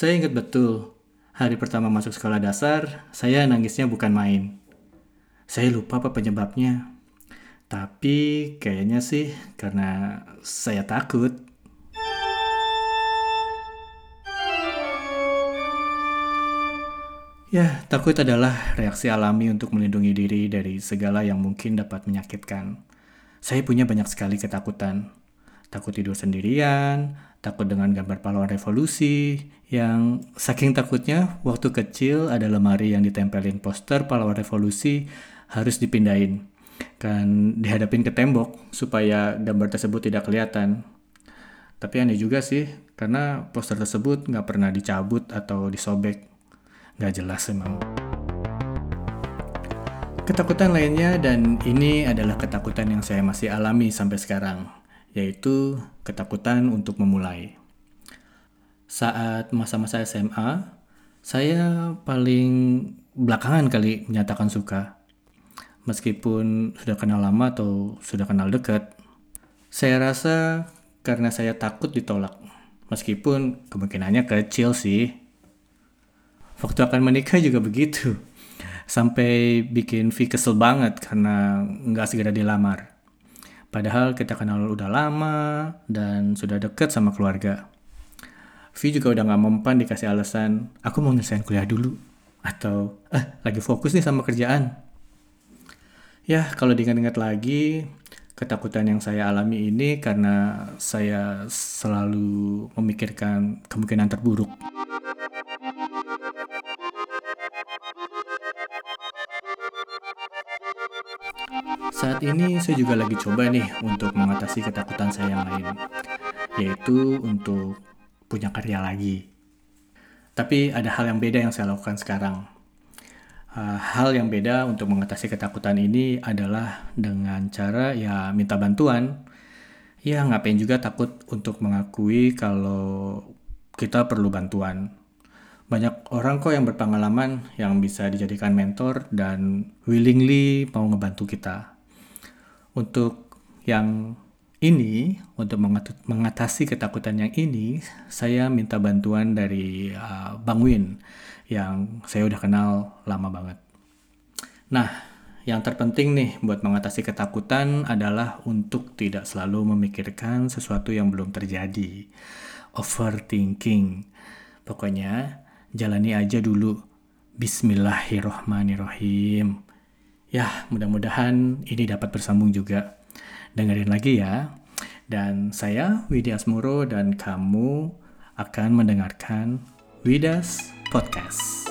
Saya ingat betul, hari pertama masuk sekolah dasar, saya nangisnya bukan main. Saya lupa apa penyebabnya. Tapi kayaknya sih karena saya takut. Ya, takut adalah reaksi alami untuk melindungi diri dari segala yang mungkin dapat menyakitkan. Saya punya banyak sekali ketakutan. Takut tidur sendirian, takut dengan gambar pahlawan revolusi, yang saking takutnya waktu kecil ada lemari yang ditempelin poster pahlawan revolusi harus dipindahin. Kan dihadapin ke tembok supaya gambar tersebut tidak kelihatan. Tapi aneh juga sih, karena poster tersebut nggak pernah dicabut atau disobek Gak jelas emang. Ketakutan lainnya dan ini adalah ketakutan yang saya masih alami sampai sekarang, yaitu ketakutan untuk memulai. Saat masa-masa SMA, saya paling belakangan kali menyatakan suka. Meskipun sudah kenal lama atau sudah kenal dekat, saya rasa karena saya takut ditolak. Meskipun kemungkinannya kecil sih, waktu akan menikah juga begitu. Sampai bikin Vi kesel banget karena nggak segera dilamar. Padahal kita kenal udah lama dan sudah deket sama keluarga. Vi juga udah gak mempan dikasih alasan, aku mau nyelesain kuliah dulu. Atau, eh lagi fokus nih sama kerjaan. Ya, kalau diingat-ingat lagi, ketakutan yang saya alami ini karena saya selalu memikirkan kemungkinan terburuk. Saat ini saya juga lagi coba nih untuk mengatasi ketakutan saya yang lain, yaitu untuk punya karya lagi. Tapi ada hal yang beda yang saya lakukan sekarang. Uh, hal yang beda untuk mengatasi ketakutan ini adalah dengan cara ya minta bantuan. Ya ngapain juga takut untuk mengakui kalau kita perlu bantuan. Banyak orang kok yang berpengalaman yang bisa dijadikan mentor dan willingly mau ngebantu kita. Untuk yang ini, untuk mengatasi ketakutan yang ini, saya minta bantuan dari uh, Bang Win yang saya udah kenal lama banget. Nah, yang terpenting nih buat mengatasi ketakutan adalah untuk tidak selalu memikirkan sesuatu yang belum terjadi. Overthinking. Pokoknya jalani aja dulu. Bismillahirrohmanirrohim. Ya, mudah-mudahan ini dapat bersambung juga. Dengerin lagi ya. Dan saya Widya Asmuro dan kamu akan mendengarkan Widas Podcast.